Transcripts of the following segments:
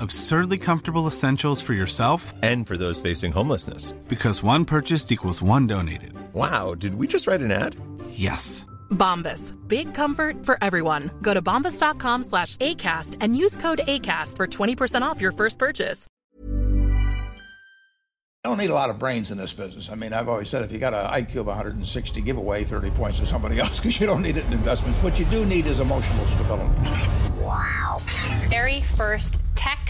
Absurdly comfortable essentials for yourself And for those facing homelessness. because one purchased equals one donated. Wow, did we just write an ad? Yes. Bombas. Big comfort for everyone. Go to bombas.com slash ACAST and use code ACAST for 20% off your first purchase. I don't need a lot of brains in this business. I mean, I've always said if you got an IQ of 160, give away 30 points to somebody else because you don't need it in investments. What you do need is emotional stability. Wow. Very first tech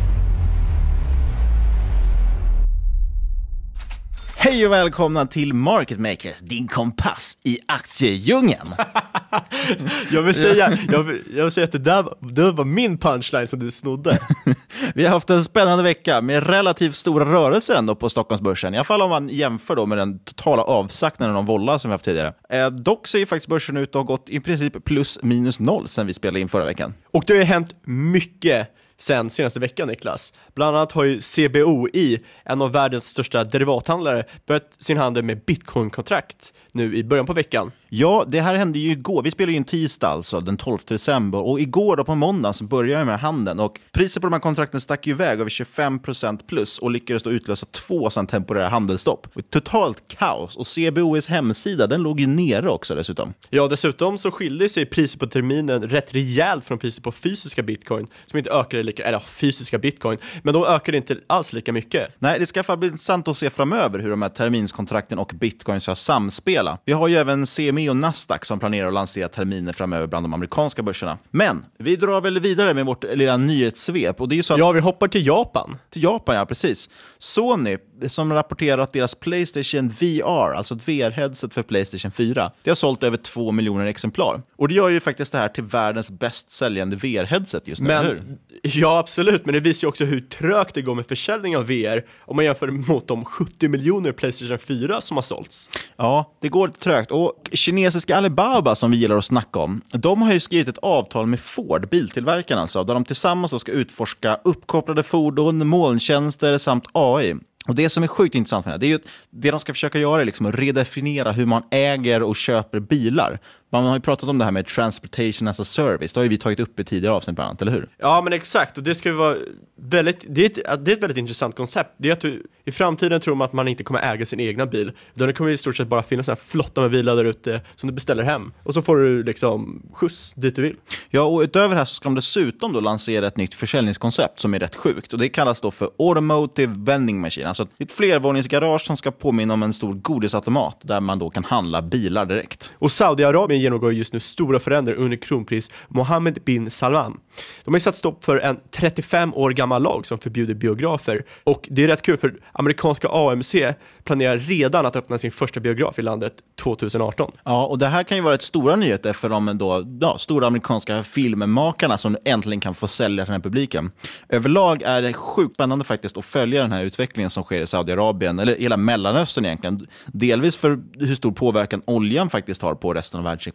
Hej och välkomna till Market Makers, din kompass i aktiedjungeln. Jag vill säga, jag vill, jag vill säga att det där var- det var min punchline som du snodde. Vi har haft en spännande vecka med relativt stora rörelser ändå på Stockholmsbörsen. I alla fall om man jämför då med den totala avsaknaden av volla som vi haft tidigare. Eh, dock ser ju faktiskt börsen ut att ha gått i princip plus minus noll sen vi spelade in förra veckan. Och det har ju hänt mycket sen senaste veckan Niklas. Bland annat har ju CBOI, en av världens största derivathandlare, börjat sin handel med Bitcoinkontrakt nu i början på veckan. Ja, det här hände ju igår. Vi spelade ju en tisdag, alltså den 12 december. Och igår då på måndagen så började med handeln. Och priset på de här kontrakten stack ju iväg över 25% plus och lyckades då utlösa två sådana temporära handelsstopp. Totalt kaos. Och CBOIs hemsida, den låg ju nere också dessutom. Ja, dessutom så skiljer sig priset på terminen rätt rejält från priset på fysiska bitcoin, som inte ökade lika, eller fysiska bitcoin, men de ökade inte alls lika mycket. Nej, det ska i bli intressant att se framöver hur de här terminskontrakten och bitcoin ska samspela. Vi har ju även CME och Nasdaq som planerar att lansera terminer framöver bland de amerikanska börserna. Men vi drar väl vidare med vårt lilla nyhetssvep. Och det är ju så att... Ja, vi hoppar till Japan. Till Japan, ja precis. Sony, som rapporterar att deras Playstation VR, alltså ett VR-headset för Playstation 4, det har sålt över två miljoner exemplar. Och det gör ju faktiskt det här till världens bäst säljande VR-headset just nu, eller hur? Men, ja, absolut, men det visar ju också hur trögt det går med försäljning av VR om man jämför mot de 70 miljoner Playstation 4 som har sålts. Ja, det går trögt. Och kinesiska Alibaba, som vi gillar att snacka om, de har ju skrivit ett avtal med Ford, biltillverkaren alltså, där de tillsammans ska utforska uppkopplade fordon, molntjänster samt AI. Och Det som är sjukt intressant med det, här, det är ju att det de ska försöka göra är liksom att redefiniera hur man äger och köper bilar. Man har ju pratat om det här med transportation as a service. Det har ju vi tagit upp i tidigare avsnitt bland annat, eller hur? Ja, men exakt. Och det ska ju vara väldigt, det är, ett, det är ett väldigt intressant koncept. Det är att du, i framtiden tror man att man inte kommer äga sin egna bil. Utan det kommer i stort sett bara finnas en flotta med bilar där ute som du beställer hem. Och så får du liksom skjuts dit du vill. Ja, och utöver det här så ska de dessutom då lansera ett nytt försäljningskoncept som är rätt sjukt. Och det kallas då för Automotive Vending Machine. Alltså ett flervåningsgarage som ska påminna om en stor godisautomat där man då kan handla bilar direkt. Och Saudiarabien genomgår just nu stora förändringar under kronprins Mohammed bin Salman. De har satt stopp för en 35 år gammal lag som förbjuder biografer. Och det är rätt kul för amerikanska AMC planerar redan att öppna sin första biograf i landet 2018. Ja, och det här kan ju vara ett stora nyheter för de då, ja, stora amerikanska filmmakarna som äntligen kan få sälja till den här publiken. Överlag är det sjukt spännande faktiskt att följa den här utvecklingen som sker i Saudiarabien, eller hela Mellanöstern egentligen. Delvis för hur stor påverkan oljan faktiskt har på resten av världsekonomin,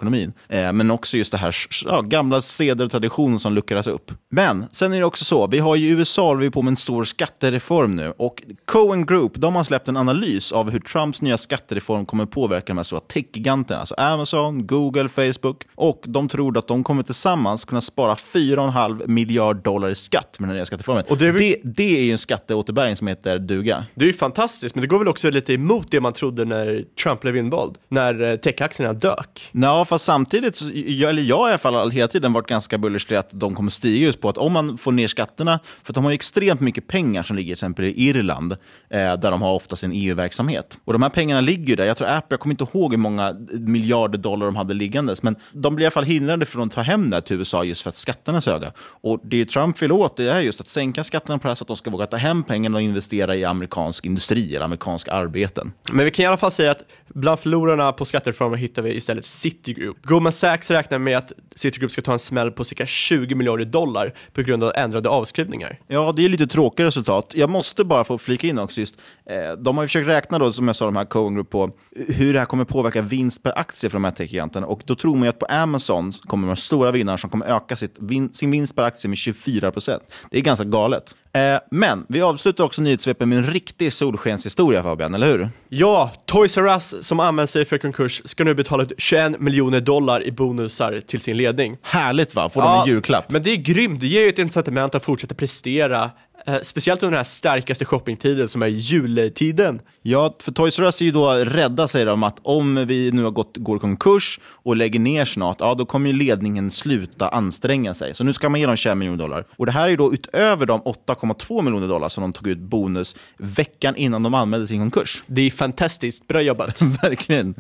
eh, men också just det här ja, gamla seder och traditioner som luckras upp. Men sen är det också så, vi har ju i USA vi på med en stor skattereform nu och Cohen Group de har släppt en analys av hur Trumps nya skattereform kommer påverka de här stora techgiganterna, alltså Amazon, Google, Facebook och de tror att de kommer tillsammans kunna spara 4,5 miljard dollar i skatt med den nya skattereformen. Och det, är det, det är ju en skatteåterbäring som heter duga. Det är ju fantastiskt, men det går väl också lite emot det man trodde när Trump blev invald, när eh, techaktierna dök. Ja, fast samtidigt, jag, eller jag i alla fall hela tiden varit ganska bullish till att de kommer stiga just på att om man får ner skatterna, för de har ju extremt mycket pengar som ligger till exempel i Irland, eh, där de har ofta sin EU-verksamhet. Och de här pengarna ligger där. Jag tror Apple, jag kommer inte ihåg hur många miljarder dollar de hade liggandes, men de blir i alla fall hindrade från att ta hem det till USA just för att skatterna är så höga. Och det Trump vill åt det är just att sänka skatterna på det här så att de ska våga ta hem pengarna och investera i amerikansk industri eller amerikanska arbeten. Men vi kan i alla fall säga att bland förlorarna på skattereformen hittar vi istället City Citigroup. Goldman Sachs räknar med att Citigroup ska ta en smäll på cirka 20 miljarder dollar på grund av ändrade avskrivningar. Ja, det är lite tråkiga resultat. Jag måste bara få flika in också, just, eh, de har ju försökt räkna då, som jag sa, de här Cohen Group på hur det här kommer påverka vinst per aktie för de här techgiganterna. Och då tror man ju att på Amazon kommer de stora vinnarna som kommer öka sitt, vin, sin vinst per aktie med 24 procent. Det är ganska galet. Eh, men vi avslutar också nyhetssvepet med en riktig solskenshistoria Fabian, eller hur? Ja, Toys R Us som använt sig för konkurs ska nu betala ut 21 miljoner dollar i bonusar till sin ledning. Härligt va? Får de en julklapp? Men det är grymt, det ger ju ett incitament att fortsätta prestera Eh, speciellt under den här starkaste shoppingtiden som är juletiden. Ja, för Toys R Us är ju då rädda, säger de, att om vi nu har gått, går konkurs och lägger ner snart, ja då kommer ju ledningen sluta anstränga sig. Så nu ska man ge dem 21 miljoner dollar. Och det här är ju då utöver de 8,2 miljoner dollar som de tog ut bonus veckan innan de anmälde sin konkurs. Det är fantastiskt, bra jobbat. Verkligen.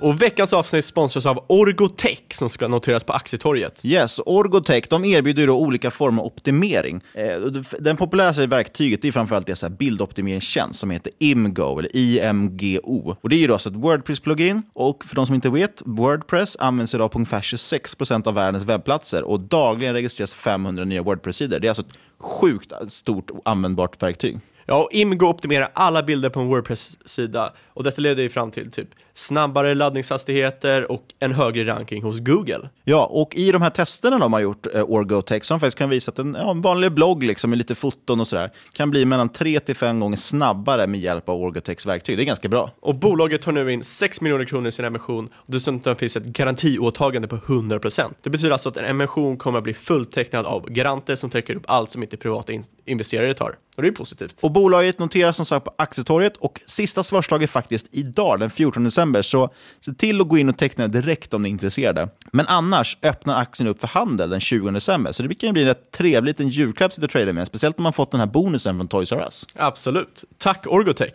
Och veckans avsnitt sponsras av Orgotech som ska noteras på Aktietorget. Yes, Orgotech de erbjuder då olika former av optimering. Eh, den populäraste verktyget är framförallt deras bildoptimeringstjänst som heter IMGO, eller IMGO. Och det är ju då alltså ett Wordpress-plugin. Och för de som inte vet, Wordpress används idag på ungefär 26% av världens webbplatser och dagligen registreras 500 nya Wordpress-sidor. Det är alltså ett sjukt stort användbart verktyg. Ja, och Imgo optimerar alla bilder på en Wordpress-sida och detta leder ju fram till typ snabbare laddningshastigheter och en högre ranking hos Google. Ja, och i de här testerna de har gjort, eh, Orgotech, som faktiskt kan visa att en, ja, en vanlig blogg liksom, med lite foton och sådär kan bli mellan 3 till 5 gånger snabbare med hjälp av Orgotechs verktyg. Det är ganska bra. Och bolaget tar nu in 6 miljoner kronor i sin emission och dessutom finns ett garantiåtagande på 100%. Det betyder alltså att en emission kommer att bli fulltecknad av garanter som täcker upp allt som inte privata in investerare tar. Och det är positivt. Och bolaget noteras som sagt på Aktietorget och sista svarsdag är faktiskt idag, den 14 december. Så se till att gå in och teckna direkt om ni är intresserade. Men annars öppnar aktien upp för handel den 20 december. Så det kan bli en rätt trevlig liten julklapp att trada med. Speciellt om man fått den här bonusen från Toys R Us. Absolut. Tack Orgotech.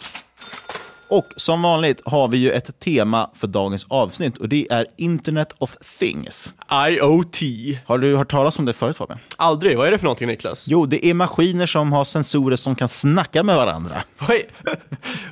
Och som vanligt har vi ju ett tema för dagens avsnitt och det är Internet of Things. IoT. Har du hört talas om det förut Fabian? Aldrig. Vad är det för någonting Niklas? Jo, det är maskiner som har sensorer som kan snacka med varandra. Vad, är...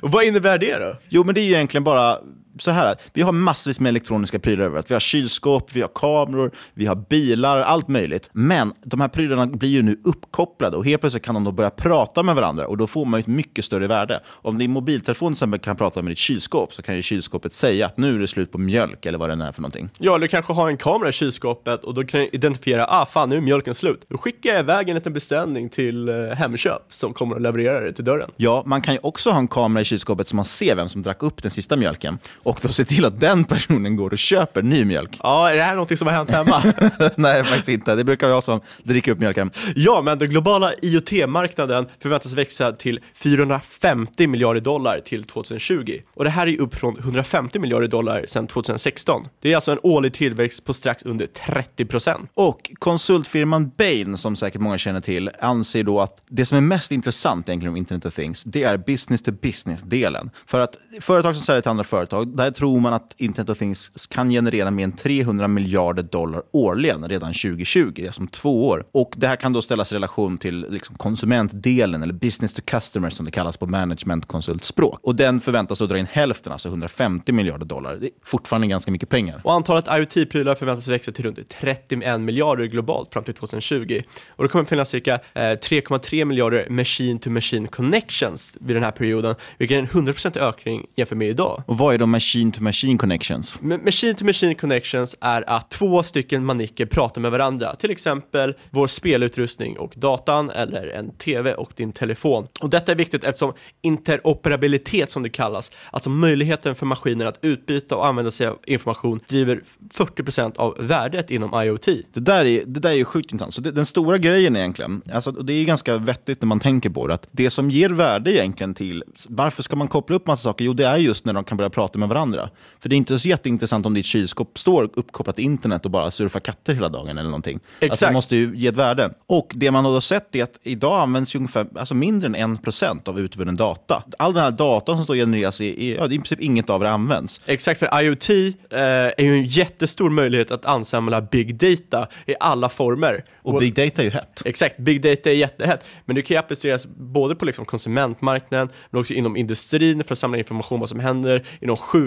Vad innebär det då? Jo, men det är ju egentligen bara så här, vi har massvis med elektroniska prylar överallt. Vi har kylskåp, vi har kameror, vi har bilar, allt möjligt. Men de här prylarna blir ju nu uppkopplade och helt plötsligt kan de då börja prata med varandra och då får man ett mycket större värde. Om din mobiltelefon till exempel kan prata med ditt kylskåp så kan ju kylskåpet säga att nu är det slut på mjölk eller vad det är för någonting. Ja, du kanske har en kamera i kylskåpet och då kan du identifiera, ah fan nu är mjölken slut. Då skickar jag iväg en liten beställning till eh, Hemköp som kommer att leverera det till dörren. Ja, man kan ju också ha en kamera i kylskåpet så man ser vem som drack upp den sista mjölken. Och då se till att den personen går och köper ny mjölk. Ja, är det här någonting som har hänt hemma? Nej, faktiskt inte. Det brukar vara jag som dricker upp mjölken. Ja, men den globala IoT-marknaden förväntas växa till 450 miljarder dollar till 2020. Och det här är upp från 150 miljarder dollar sedan 2016. Det är alltså en årlig tillväxt på strax under 30 procent. Och konsultfirman Bain, som säkert många känner till, anser då att det som är mest intressant egentligen om Internet of Things, det är business to business-delen. För att företag som säljer till andra företag, där tror man att Internet of Things kan generera mer än 300 miljarder dollar årligen redan 2020, det är som två år. Och det här kan då ställas i relation till liksom konsumentdelen, eller business to customer som det kallas på managementkonsultspråk. Och den förväntas då dra in hälften, alltså 150 miljarder dollar. Det är fortfarande ganska mycket pengar. Och antalet IoT-prylar förväntas växa till runt 31 miljarder globalt fram till 2020. Och det kommer finnas cirka eh, 3,3 miljarder machine-to-machine connections vid den här perioden, vilket är en 100% ökning jämfört med idag. Och vad är då machine-to-machine connections? Machine-to-machine connections är att två stycken manicker pratar med varandra, till exempel vår spelutrustning och datan eller en TV och din telefon. Och detta är viktigt eftersom interoperabilitet som det kallas, alltså möjligheten för maskiner att utbyta och använda sig av information driver 40% av värdet inom IoT. Det där är, det där är ju sjukt intressant. Så det, den stora grejen egentligen, alltså, det är ganska vettigt när man tänker på det, att det som ger värde egentligen till, varför ska man koppla upp massa saker? Jo, det är just när de kan börja prata med varandra. För det är inte så jätteintressant om ditt kylskåp står uppkopplat till internet och bara surfar katter hela dagen eller någonting. Exakt. Alltså, det måste ju ge ett värde. Och det man har sett är att idag används ungefär, alltså mindre än 1% av utvunnen data. All den här datan som står genereras, är, är, ja, det är i princip inget av det används. Exakt, för IoT eh, är ju en jättestor möjlighet att ansamla big data i alla former. Och big data är ju hett. Exakt, big data är jättehett. Men det kan ju appliceras både på liksom konsumentmarknaden, men också inom industrin för att samla information om vad som händer, inom sjukvården.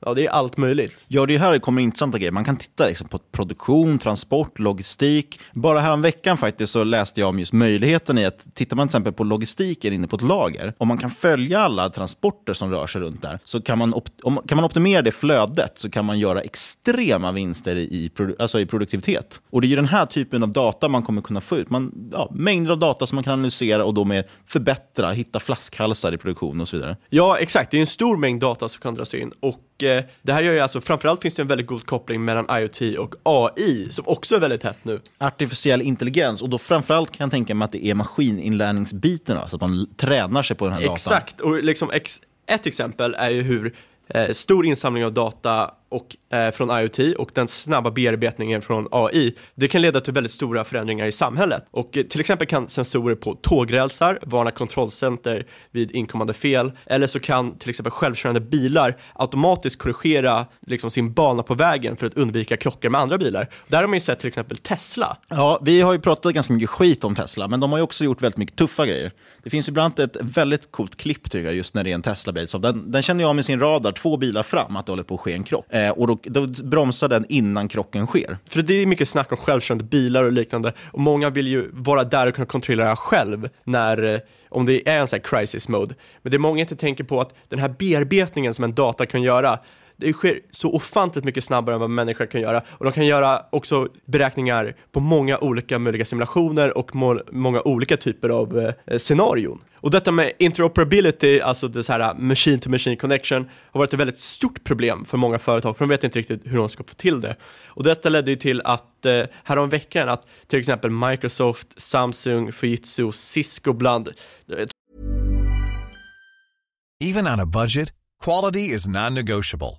Ja, det är allt möjligt. Ja, det är här det kommer intressanta grejer. Man kan titta liksom på produktion, transport, logistik. Bara härom veckan faktiskt så läste jag om just möjligheten i att tittar man till exempel på logistiken inne på ett lager, om man kan följa alla transporter som rör sig runt där, så kan man, om, kan man optimera det flödet så kan man göra extrema vinster i, alltså i produktivitet. Och det är ju den här typen av data man kommer kunna få ut. Man, ja, mängder av data som man kan analysera och då med förbättra, hitta flaskhalsar i produktion och så vidare. Ja, exakt. Det är en stor mängd data som kan dras in och eh, det här gör ju alltså, framförallt finns det en väldigt god koppling mellan IoT och AI som också är väldigt hett nu. Artificiell intelligens och då framförallt kan jag tänka mig att det är maskininlärningsbitarna, så att man tränar sig på den här datan. Exakt, och liksom ex ett exempel är ju hur eh, stor insamling av data och, eh, från IoT och den snabba bearbetningen från AI, det kan leda till väldigt stora förändringar i samhället. Och eh, till exempel kan sensorer på tågrälsar varna kontrollcenter vid inkommande fel, eller så kan till exempel självkörande bilar automatiskt korrigera liksom, sin bana på vägen för att undvika krockar med andra bilar. Där har man ju sett till exempel Tesla. Ja, vi har ju pratat ganska mycket skit om Tesla, men de har ju också gjort väldigt mycket tuffa grejer. Det finns ju bland annat ett väldigt coolt klipp tycker jag, just när det är en Tesla-bil. Den, den känner jag med sin radar två bilar fram att det håller på att ske en krock. Eh, Eh, och då, då bromsar den innan krocken sker. För det är mycket snack om självkörande bilar och liknande och många vill ju vara där och kunna kontrollera det själv när, eh, om det är en sån här crisis mode. Men det är många inte tänker på att den här bearbetningen som en data kan göra det sker så ofantligt mycket snabbare än vad människor kan göra och de kan göra också beräkningar på många olika möjliga simulationer och mål, många olika typer av eh, scenarion. Och detta med interoperability, alltså det så här uh, machine to machine connection, har varit ett väldigt stort problem för många företag, för de vet inte riktigt hur de ska få till det. Och detta ledde ju till att eh, häromveckan att till exempel Microsoft, Samsung, Fujitsu, Cisco bland... Eh, Even on a budget, quality is non-negotiable.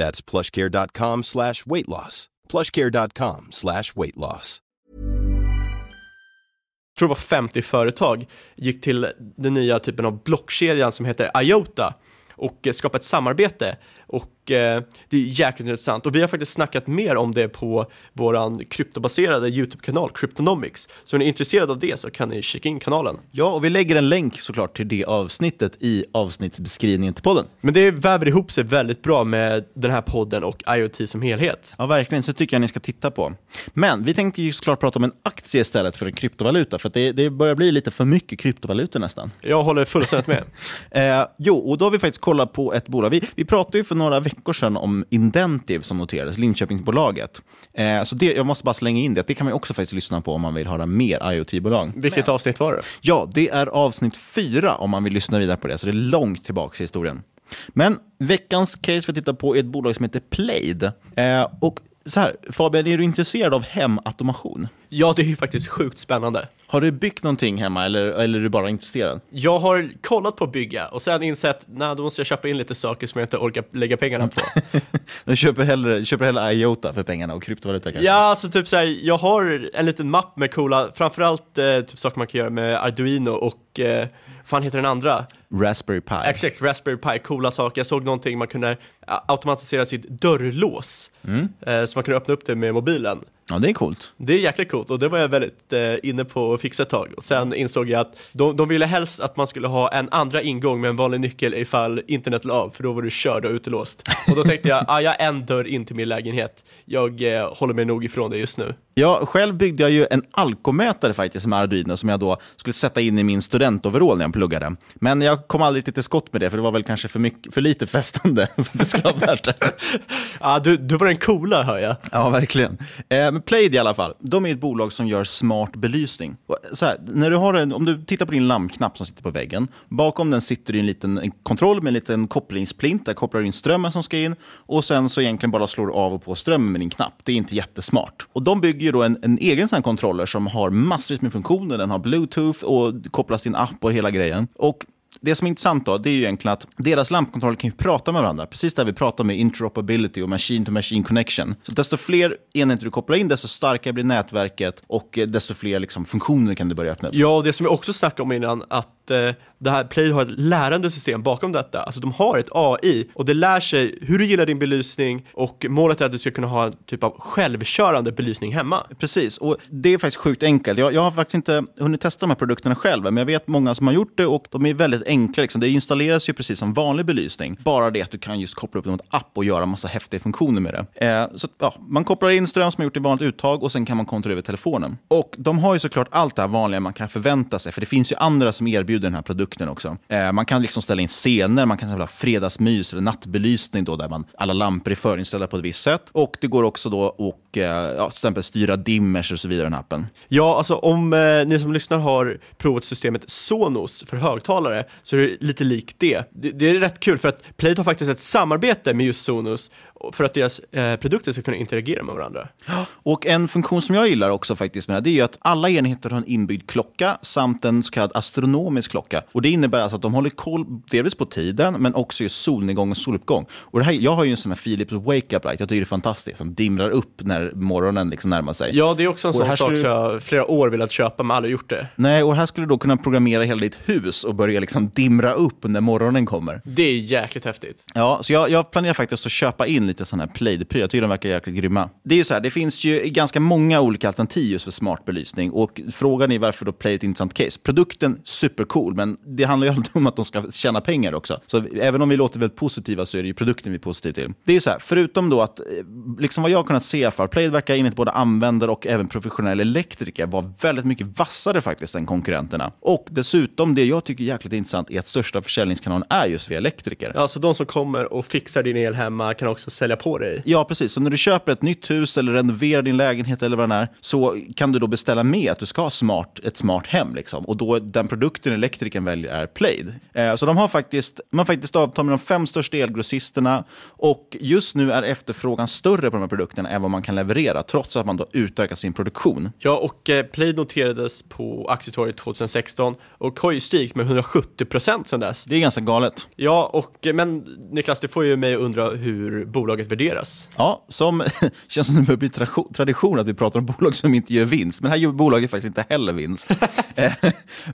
That's plushcare.com slash weight loss. plushcare.com slash weight loss. jag tror det var 50 företag, gick till den nya typen av blockkedjan som heter IOTA och skapade ett samarbete. Och eh, det är jäkligt intressant. Och vi har faktiskt snackat mer om det på våran kryptobaserade YouTube-kanal Cryptonomics. Så om ni är intresserade av det så kan ni kika in kanalen. Ja, och vi lägger en länk såklart till det avsnittet i avsnittsbeskrivningen till podden. Men det väver ihop sig väldigt bra med den här podden och IoT som helhet. Ja, verkligen. Så tycker jag ni ska titta på. Men vi tänkte ju såklart prata om en aktie istället för en kryptovaluta, för att det, det börjar bli lite för mycket kryptovalutor nästan. Jag håller fullständigt med. eh, jo, och då har vi faktiskt kollat på ett bolag. Vi, vi pratade ju för några veckor sedan om Indentiv som noterades, Linköpingsbolaget. Eh, så det, jag måste bara slänga in det, det kan man också faktiskt lyssna på om man vill höra mer IoT-bolag. Vilket Men. avsnitt var det? Ja, det är avsnitt fyra om man vill lyssna vidare på det, så det är långt tillbaka i historien. Men veckans case vi tittar på är ett bolag som heter Plaid. Eh, och så här, Fabian, är du intresserad av hemautomation? Ja, det är ju faktiskt sjukt spännande. Har du byggt någonting hemma eller, eller är du bara intresserad? Jag har kollat på att bygga och sen insett, nej då måste jag köpa in lite saker som jag inte orkar lägga pengarna på. du köper hellre, köper hellre IOTA för pengarna och kryptovaluta kanske? Ja, alltså typ såhär, jag har en liten mapp med coola, framförallt eh, typ saker man kan göra med Arduino och eh, fan heter den andra? Raspberry Pi. Exakt, Raspberry Pi, coola saker. Jag såg någonting man kunde automatisera sitt dörrlås, mm. eh, så man kunde öppna upp det med mobilen. Ja, det är coolt. Det är jäkligt coolt och det var jag väldigt eh, inne på att fixa ett tag. Och sen insåg jag att de, de ville helst att man skulle ha en andra ingång med en vanlig nyckel ifall internet la av, för då var du körd och utelåst. Och då tänkte jag, ah, jag har en dörr in till min lägenhet. Jag eh, håller mig nog ifrån det just nu. Ja, själv byggde jag ju en alkomätare faktiskt med Arduino som jag då skulle sätta in i min studentoverall när jag pluggade. Men jag kom aldrig till skott med det, för det var väl kanske för, mycket, för lite festande för att det skulle vara värt det. ja, du, du var den coola hör jag. Ja, verkligen. Eh, men Plaid i alla fall, de är ett bolag som gör smart belysning. Så här, när du har en, om du tittar på din lampknapp som sitter på väggen, bakom den sitter en liten en kontroll med en liten kopplingsplint, där kopplar du in strömmen som ska in och sen så egentligen bara slår du av och på strömmen med din knapp. Det är inte jättesmart. Och de bygger ju då en, en egen sån kontroller som har massvis med funktioner. Den har bluetooth och kopplas till en app och hela grejen. Och det som är intressant då, det är ju egentligen att deras lampkontroller kan ju prata med varandra. Precis där vi pratar med interoperability och machine to machine connection. Så desto fler enheter du kopplar in, desto starkare blir nätverket och desto fler liksom, funktioner kan du börja öppna upp. Ja, och det som vi också snackade om innan, att eh, det här Play har ett lärande system bakom detta. Alltså de har ett AI och det lär sig hur du gillar din belysning och målet är att du ska kunna ha en typ av självkörande belysning hemma. Precis, och det är faktiskt sjukt enkelt. Jag, jag har faktiskt inte hunnit testa de här produkterna själv, men jag vet många som har gjort det och de är väldigt enkla. Liksom. Det installeras ju precis som vanlig belysning. Bara det att du kan just koppla upp det mot app och göra massa häftiga funktioner med det. Eh, så ja, Man kopplar in ström som man gjort i vanligt uttag och sen kan man kontrollera över telefonen. Och de har ju såklart allt det här vanliga man kan förvänta sig, för det finns ju andra som erbjuder erbjuder den här produkten också. Eh, man kan liksom ställa in scener, man kan ställa fredagsmys eller nattbelysning då, där man, alla lampor är förinställda på ett visst sätt. Och det går också då att eh, ja, till exempel styra dimmers och så vidare i den här appen. Ja, alltså om eh, ni som lyssnar har provat systemet Sonos för högtalare så är det lite likt det. det. Det är rätt kul för att Play har faktiskt ett samarbete med just Sonos för att deras eh, produkter ska kunna interagera med varandra. Och en funktion som jag gillar också faktiskt med det här, är ju att alla enheter har en inbyggd klocka samt en så kallad astronomisk klocka. Och Det innebär alltså att de håller koll delvis på tiden, men också just solnedgång och soluppgång. Och det här, jag har ju en sån här Philips Wake Up Light, jag tycker det är fantastiskt, som dimrar upp när morgonen liksom närmar sig. Ja, det är också en sån sak som jag flera år velat köpa men aldrig gjort det. Nej, och här skulle du då kunna programmera hela ditt hus och börja liksom dimra upp när morgonen kommer. Det är jäkligt häftigt. Ja, så jag, jag planerar faktiskt att köpa in lite sån här Play-prylar. Jag tycker de verkar jäkligt grymma. Det är ju så här, det finns ju ganska många olika alternativ just för smart belysning och frågan är varför då Play är ett intressant case. Produkten, supercool, men det handlar ju alltid om att de ska tjäna pengar också. Så även om vi låter väldigt positiva så är det ju produkten vi är positiva till. Det är ju så här, förutom då att, eh, liksom vad jag har kunnat se för Play verkar enligt både användare och även professionella elektriker vara väldigt mycket vassare faktiskt än konkurrenterna. Och dessutom, det jag tycker är jäkligt intressant är att största försäljningskanalen är just via elektriker. Alltså de som kommer och fixar din el hemma kan också sälja på dig. Ja, precis. Så när du köper ett nytt hus eller renoverar din lägenhet eller vad det är, så kan du då beställa med att du ska ha smart, ett smart hem. Liksom. Och då den produkten elektrikern väljer är Plaid. Eh, så de har faktiskt, de har faktiskt avtal med de fem största elgrossisterna och just nu är efterfrågan större på de här produkterna än vad man kan leverera, trots att man då utökat sin produktion. Ja, och eh, Play noterades på aktietorget 2016 och har ju stigit med 170 procent sedan dess. Det är ganska galet. Ja, och, eh, men Niklas, det får ju mig att undra hur bolaget värderas. Ja, som känns som det börjar bli tra- tradition att vi pratar om bolag som inte gör vinst. Men här gör bolaget faktiskt inte heller vinst. Eh,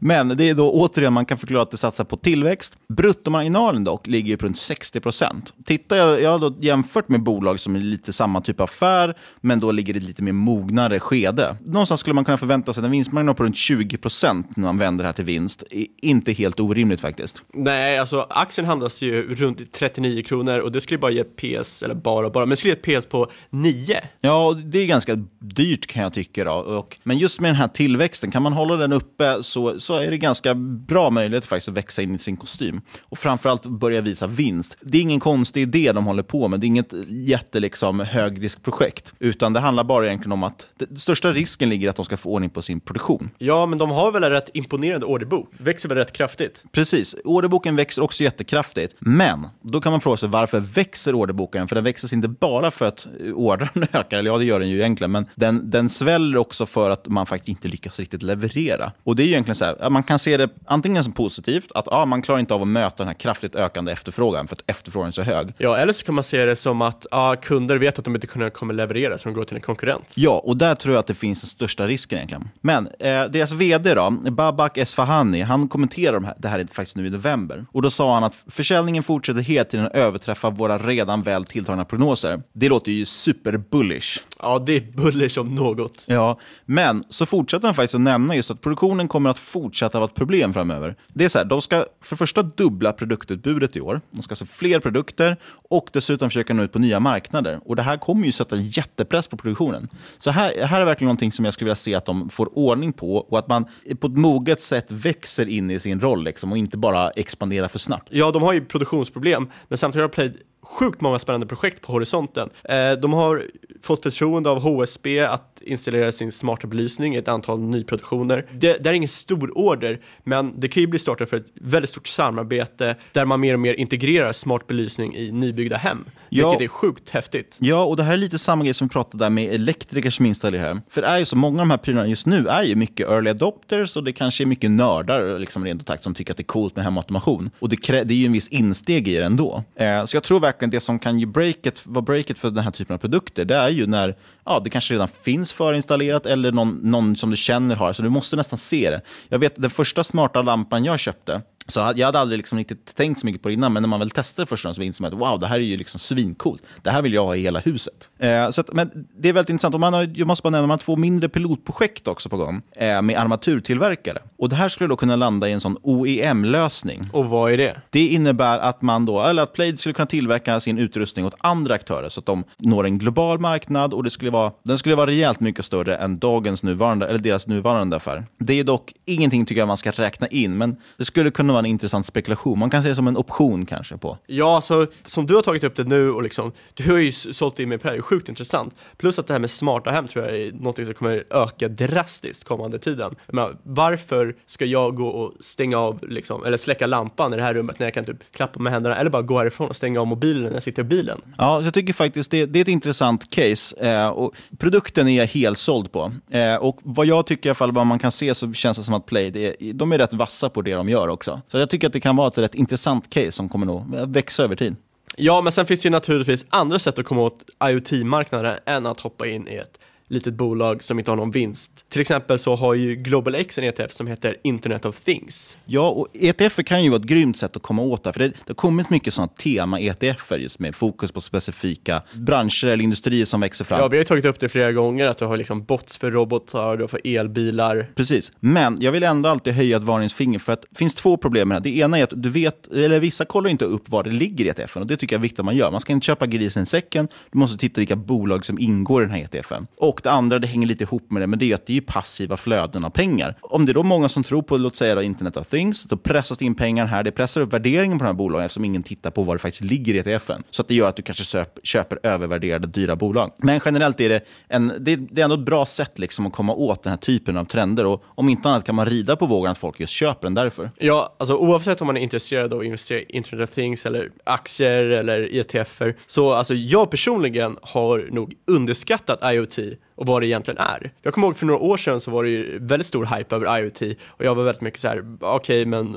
men det är då återigen, man kan förklara att det satsar på tillväxt. Bruttomarginalen dock ligger på runt 60 procent. Tittar jag, jag har då jämfört med bolag som är lite samma typ av affär, men då ligger det lite mer mognare skede. Någonstans skulle man kunna förvänta sig en vinstmarginal på runt 20 procent när man vänder det här till vinst. Inte helt orimligt faktiskt. Nej, alltså aktien handlas ju runt 39 kronor och det skulle bara ge PS, eller bara bara, men skulle ge ett PS på 9. Ja, och det är ganska dyrt kan jag tycka. Då. Och, men just med den här tillväxten, kan man hålla den uppe så, så är det ganska bra möjlighet faktiskt att växa in i sin kostym. Och framförallt börja visa vinst. Det är ingen konstig idé de håller på med. Det är inget jätte liksom, högriskprojekt. Utan det handlar bara egentligen om att det, den största risken ligger att de ska få ordning på sin produktion. Ja, men de har väl en rätt imponerande orderbok, växer väl rätt kraftigt. Precis. Orderboken växer också jättekraftigt. Men då kan man fråga sig varför växer orderboken? För den växer inte bara för att ordrarna ökar, eller ja, det gör den ju egentligen, men den, den sväller också för att man faktiskt inte lyckas riktigt leverera. Och det är ju egentligen så här, man kan se det antingen som positivt, att ja, man klarar inte av att möta den här kraftigt ökande efterfrågan, för att efterfrågan är så hög. Ja, eller så kan man se det som att ja, kunder vet att de inte kommer leverera, så de går till en konkurrent. Ja, och där tror jag att det finns den största risken egentligen. Men eh, deras vd då, Babak Esfahani, han kommenterar de här, det här faktiskt nu i november. Och då sa han att försäljningen fortsätter hela tiden att överträffa våra redan väl tilltagna prognoser. Det låter ju super-bullish. Ja, det är bullish om något. Ja, men så fortsätter han faktiskt att nämna just att produktionen kommer att fortsätta vara ett problem framöver. Det är så här, de ska för det första dubbla produktutbudet i år. De ska alltså fler produkter och dessutom försöka nå ut på nya marknader. Och det här kommer ju sätta en jättepress på produktionen. Så här, här är verkligen någonting som jag skulle vilja se att de får ordning på och att man på ett moget sätt växer in i sin roll liksom, och inte bara expanderar för snabbt. Ja, de har ju produktionsproblem, men samtidigt har Play sjukt många spännande projekt på horisonten. Eh, de har fått förtroende av HSB att installera sin smarta belysning i ett antal nyproduktioner. Det, det är ingen stor order, men det kan ju bli starten för ett väldigt stort samarbete där man mer och mer integrerar smart belysning i nybyggda hem, Ja. vilket är sjukt häftigt. Ja, och det här är lite samma grej som vi pratade där med elektriker som installerar här. För det är ju så, många av de här prylarna just nu är ju mycket early adopters och det kanske är mycket nördar liksom rent ut sagt som tycker att det är coolt med hemautomation. Och det, det är ju en viss insteg i det ändå. Eh, så jag tror verkligen det som kan ju breaket, vara breaket för den här typen av produkter, det är ju när ja, det kanske redan finns förinstallerat eller någon, någon som du känner har. Så du måste nästan se det. Jag vet, den första smarta lampan jag köpte, Så jag hade aldrig liksom riktigt tänkt så mycket på det innan, men när man väl testade första gången så insåg man att wow, det här är ju liksom svincoolt. Det här vill jag ha i hela huset. Eh, så att, men det är väldigt intressant. Och man har, jag måste bara nämna, man har två mindre pilotprojekt också på gång eh, med armaturtillverkare. Och det här skulle då kunna landa i en sån OEM-lösning. Och vad är det? Det innebär att man då, eller att Plaid skulle kunna tillverka sin utrustning åt andra aktörer så att de når en global marknad och det skulle vara, den skulle vara rejält mycket större än dagens nuvarande, eller deras nuvarande affär. Det är dock ingenting tycker jag man ska räkna in, men det skulle kunna vara en intressant spekulation. Man kan se det som en option kanske på. Ja, alltså, som du har tagit upp det nu och liksom, du har ju sålt in mig på det här, det är sjukt intressant. Plus att det här med smarta hem tror jag är något som kommer öka drastiskt kommande tiden. Men varför ska jag gå och stänga av, liksom, eller släcka lampan i det här rummet när jag kan typ klappa med händerna eller bara gå härifrån och stänga av mobilen när jag sitter i bilen? Ja, så jag tycker faktiskt det, det är ett intressant case. Eh, och produkten är jag helt såld på. Eh, och vad jag tycker i alla fall, vad man kan se så känns det som att Play, det är, de är rätt vassa på det de gör också. Så jag tycker att det kan vara ett rätt intressant case som kommer nog växa över tid. Ja, men sen finns det ju naturligtvis andra sätt att komma åt IoT-marknaden än att hoppa in i ett litet bolag som inte har någon vinst. Till exempel så har ju Global X en ETF som heter Internet of Things. Ja, och ETF kan ju vara ett grymt sätt att komma åt det. För det, det har kommit mycket sådana tema-ETF just med fokus på specifika branscher eller industrier som växer fram. Ja, vi har ju tagit upp det flera gånger, att du har liksom bots för robotar, har för elbilar. Precis, men jag vill ändå alltid höja ett varningsfinger för att det finns två problem med det. Det ena är att du vet, eller vissa kollar inte upp var det ligger i ETFen och det tycker jag är viktigt att man gör. Man ska inte köpa grisen i säcken, du måste titta vilka bolag som ingår i den här ETFen. Och och det andra, det hänger lite ihop med det, men det är att det är passiva flöden av pengar. Om det är då många som tror på, låt säga då, Internet of Things, då pressas det in pengar här. Det pressar upp värderingen på de här bolagen eftersom ingen tittar på vad det faktiskt ligger i ETFen. Så att det gör att du kanske köper övervärderade dyra bolag. Men generellt är det, en, det, är, det är ändå ett bra sätt liksom att komma åt den här typen av trender. Och om inte annat kan man rida på vågen att folk just köper den därför. Ja, alltså oavsett om man är intresserad av att investera i Internet of Things eller aktier eller ETFer, så alltså jag personligen har nog underskattat IoT och vad det egentligen är. Jag kommer ihåg för några år sedan så var det ju väldigt stor hype över IoT och jag var väldigt mycket så här, okej okay, men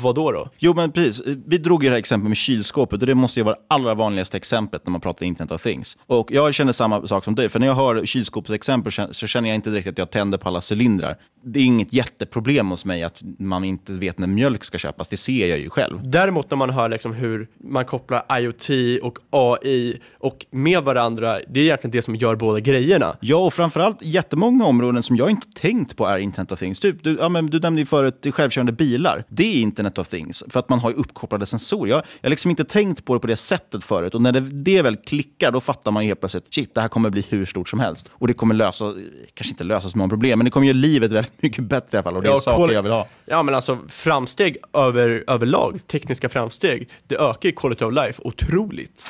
vad då då? Jo men precis, vi drog ju det här exemplet med kylskåpet och det måste ju vara det allra vanligaste exemplet när man pratar Internet of Things. Och jag känner samma sak som dig, för när jag hör kylskåpsexempel så känner jag inte direkt att jag tänder på alla cylindrar. Det är inget jätteproblem hos mig att man inte vet när mjölk ska köpas, det ser jag ju själv. Däremot när man hör liksom hur man kopplar IoT och AI och med varandra, det är egentligen det som gör båda grejerna. Ja, och framförallt jättemånga områden som jag inte tänkt på är Internet of Things. Typ, du, ja, men du nämnde ju förut självkörande bilar. Det är Internet of Things, för att man har uppkopplade sensorer. Jag har liksom inte tänkt på det på det sättet förut. Och när det, det väl klickar, då fattar man ju helt plötsligt, shit, det här kommer bli hur stort som helst. Och det kommer lösa, kanske inte lösa så många problem, men det kommer göra livet väldigt mycket bättre i alla fall. Och det är ja, saker jag vill ha. Ja, men alltså framsteg över, överlag, tekniska framsteg, det ökar ju quality of life otroligt.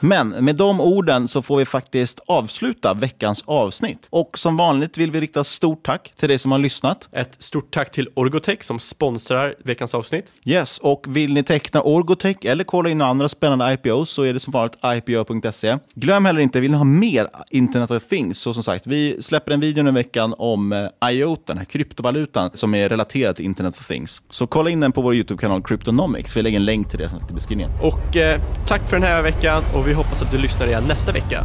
Men med de orden så får vi faktiskt avsluta veckans avsnitt. Och som vanligt vill vi rikta stort tack till dig som har lyssnat. Ett stort tack till Orgotech som sponsrar veckans avsnitt. Yes, och vill ni teckna Orgotech eller kolla in några andra spännande IPOs så är det som vanligt ipo.se. Glöm heller inte, vill ni ha mer Internet of Things så som sagt, vi släpper en video i veckan om eh, IOTA, den här kryptovalutan som är relaterad till Internet of Things. Så kolla in den på vår YouTube-kanal Cryptonomics. Vi lägger en länk till det i beskrivningen. Och eh, tack för den här veckan och vi hoppas att du lyssnar igen nästa vecka.